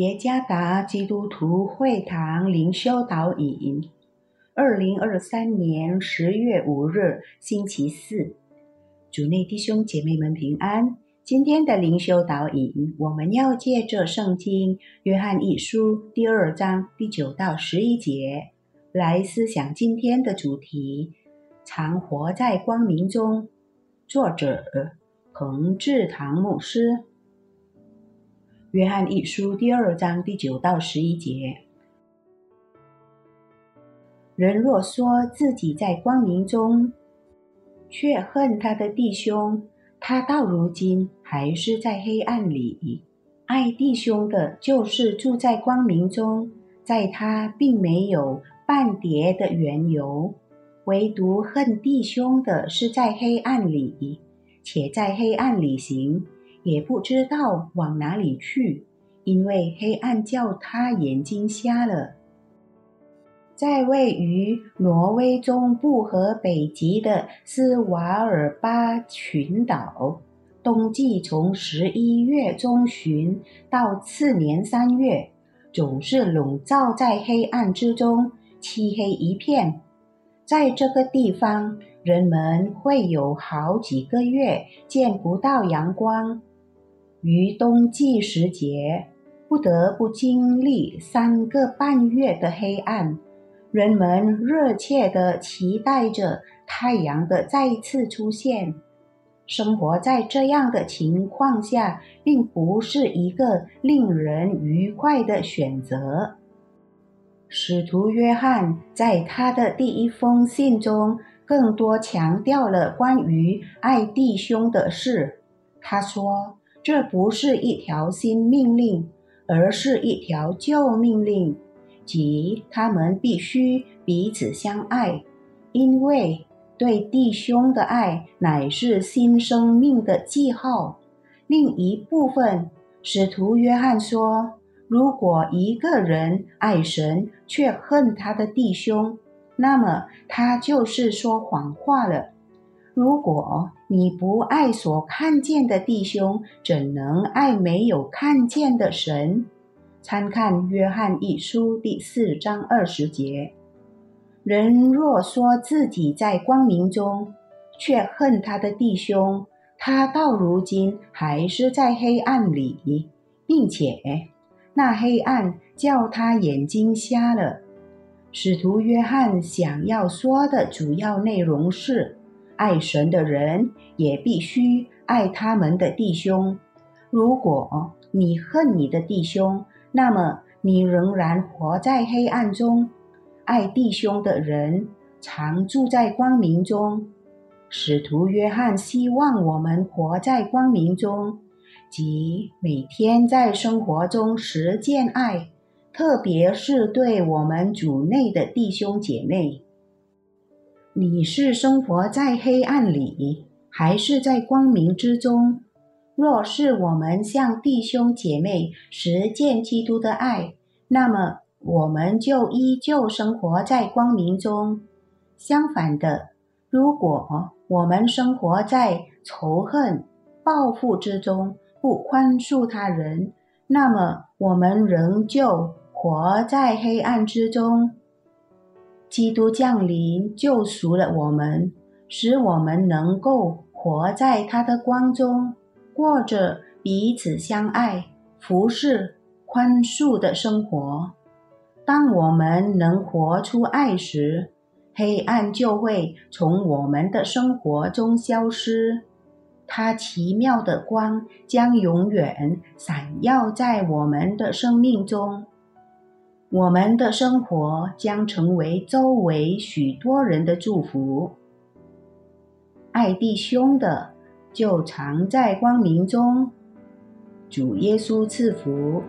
耶加达基督徒会堂灵修导引，二零二三年十月五日，星期四，主内弟兄姐妹们平安。今天的灵修导引，我们要借着圣经约翰一书第二章第九到十一节来思想今天的主题：常活在光明中。作者彭志堂牧师。约翰一书第二章第九到十一节：人若说自己在光明中，却恨他的弟兄，他到如今还是在黑暗里。爱弟兄的，就是住在光明中，在他并没有半叠的缘由；唯独恨弟兄的，是在黑暗里，且在黑暗里行。也不知道往哪里去，因为黑暗叫他眼睛瞎了。在位于挪威中部和北极的斯瓦尔巴群岛，冬季从十一月中旬到次年三月，总是笼罩在黑暗之中，漆黑一片。在这个地方，人们会有好几个月见不到阳光。于冬季时节，不得不经历三个半月的黑暗。人们热切地期待着太阳的再次出现。生活在这样的情况下，并不是一个令人愉快的选择。使徒约翰在他的第一封信中，更多强调了关于爱弟兄的事。他说。这不是一条新命令，而是一条旧命令，即他们必须彼此相爱，因为对弟兄的爱乃是新生命的记号。另一部分，使徒约翰说：“如果一个人爱神却恨他的弟兄，那么他就是说谎话了。”如果你不爱所看见的弟兄，怎能爱没有看见的神？参看约翰一书第四章二十节。人若说自己在光明中，却恨他的弟兄，他到如今还是在黑暗里，并且那黑暗叫他眼睛瞎了。使徒约翰想要说的主要内容是。爱神的人也必须爱他们的弟兄。如果你恨你的弟兄，那么你仍然活在黑暗中。爱弟兄的人常住在光明中。使徒约翰希望我们活在光明中，即每天在生活中实践爱，特别是对我们主内的弟兄姐妹。你是生活在黑暗里，还是在光明之中？若是我们向弟兄姐妹实践基督的爱，那么我们就依旧生活在光明中。相反的，如果我们生活在仇恨、报复之中，不宽恕他人，那么我们仍旧活在黑暗之中。基督降临，救赎了我们，使我们能够活在他的光中，过着彼此相爱、服侍、宽恕的生活。当我们能活出爱时，黑暗就会从我们的生活中消失，它奇妙的光将永远闪耀在我们的生命中。我们的生活将成为周围许多人的祝福。爱弟兄的，就常在光明中。主耶稣赐福。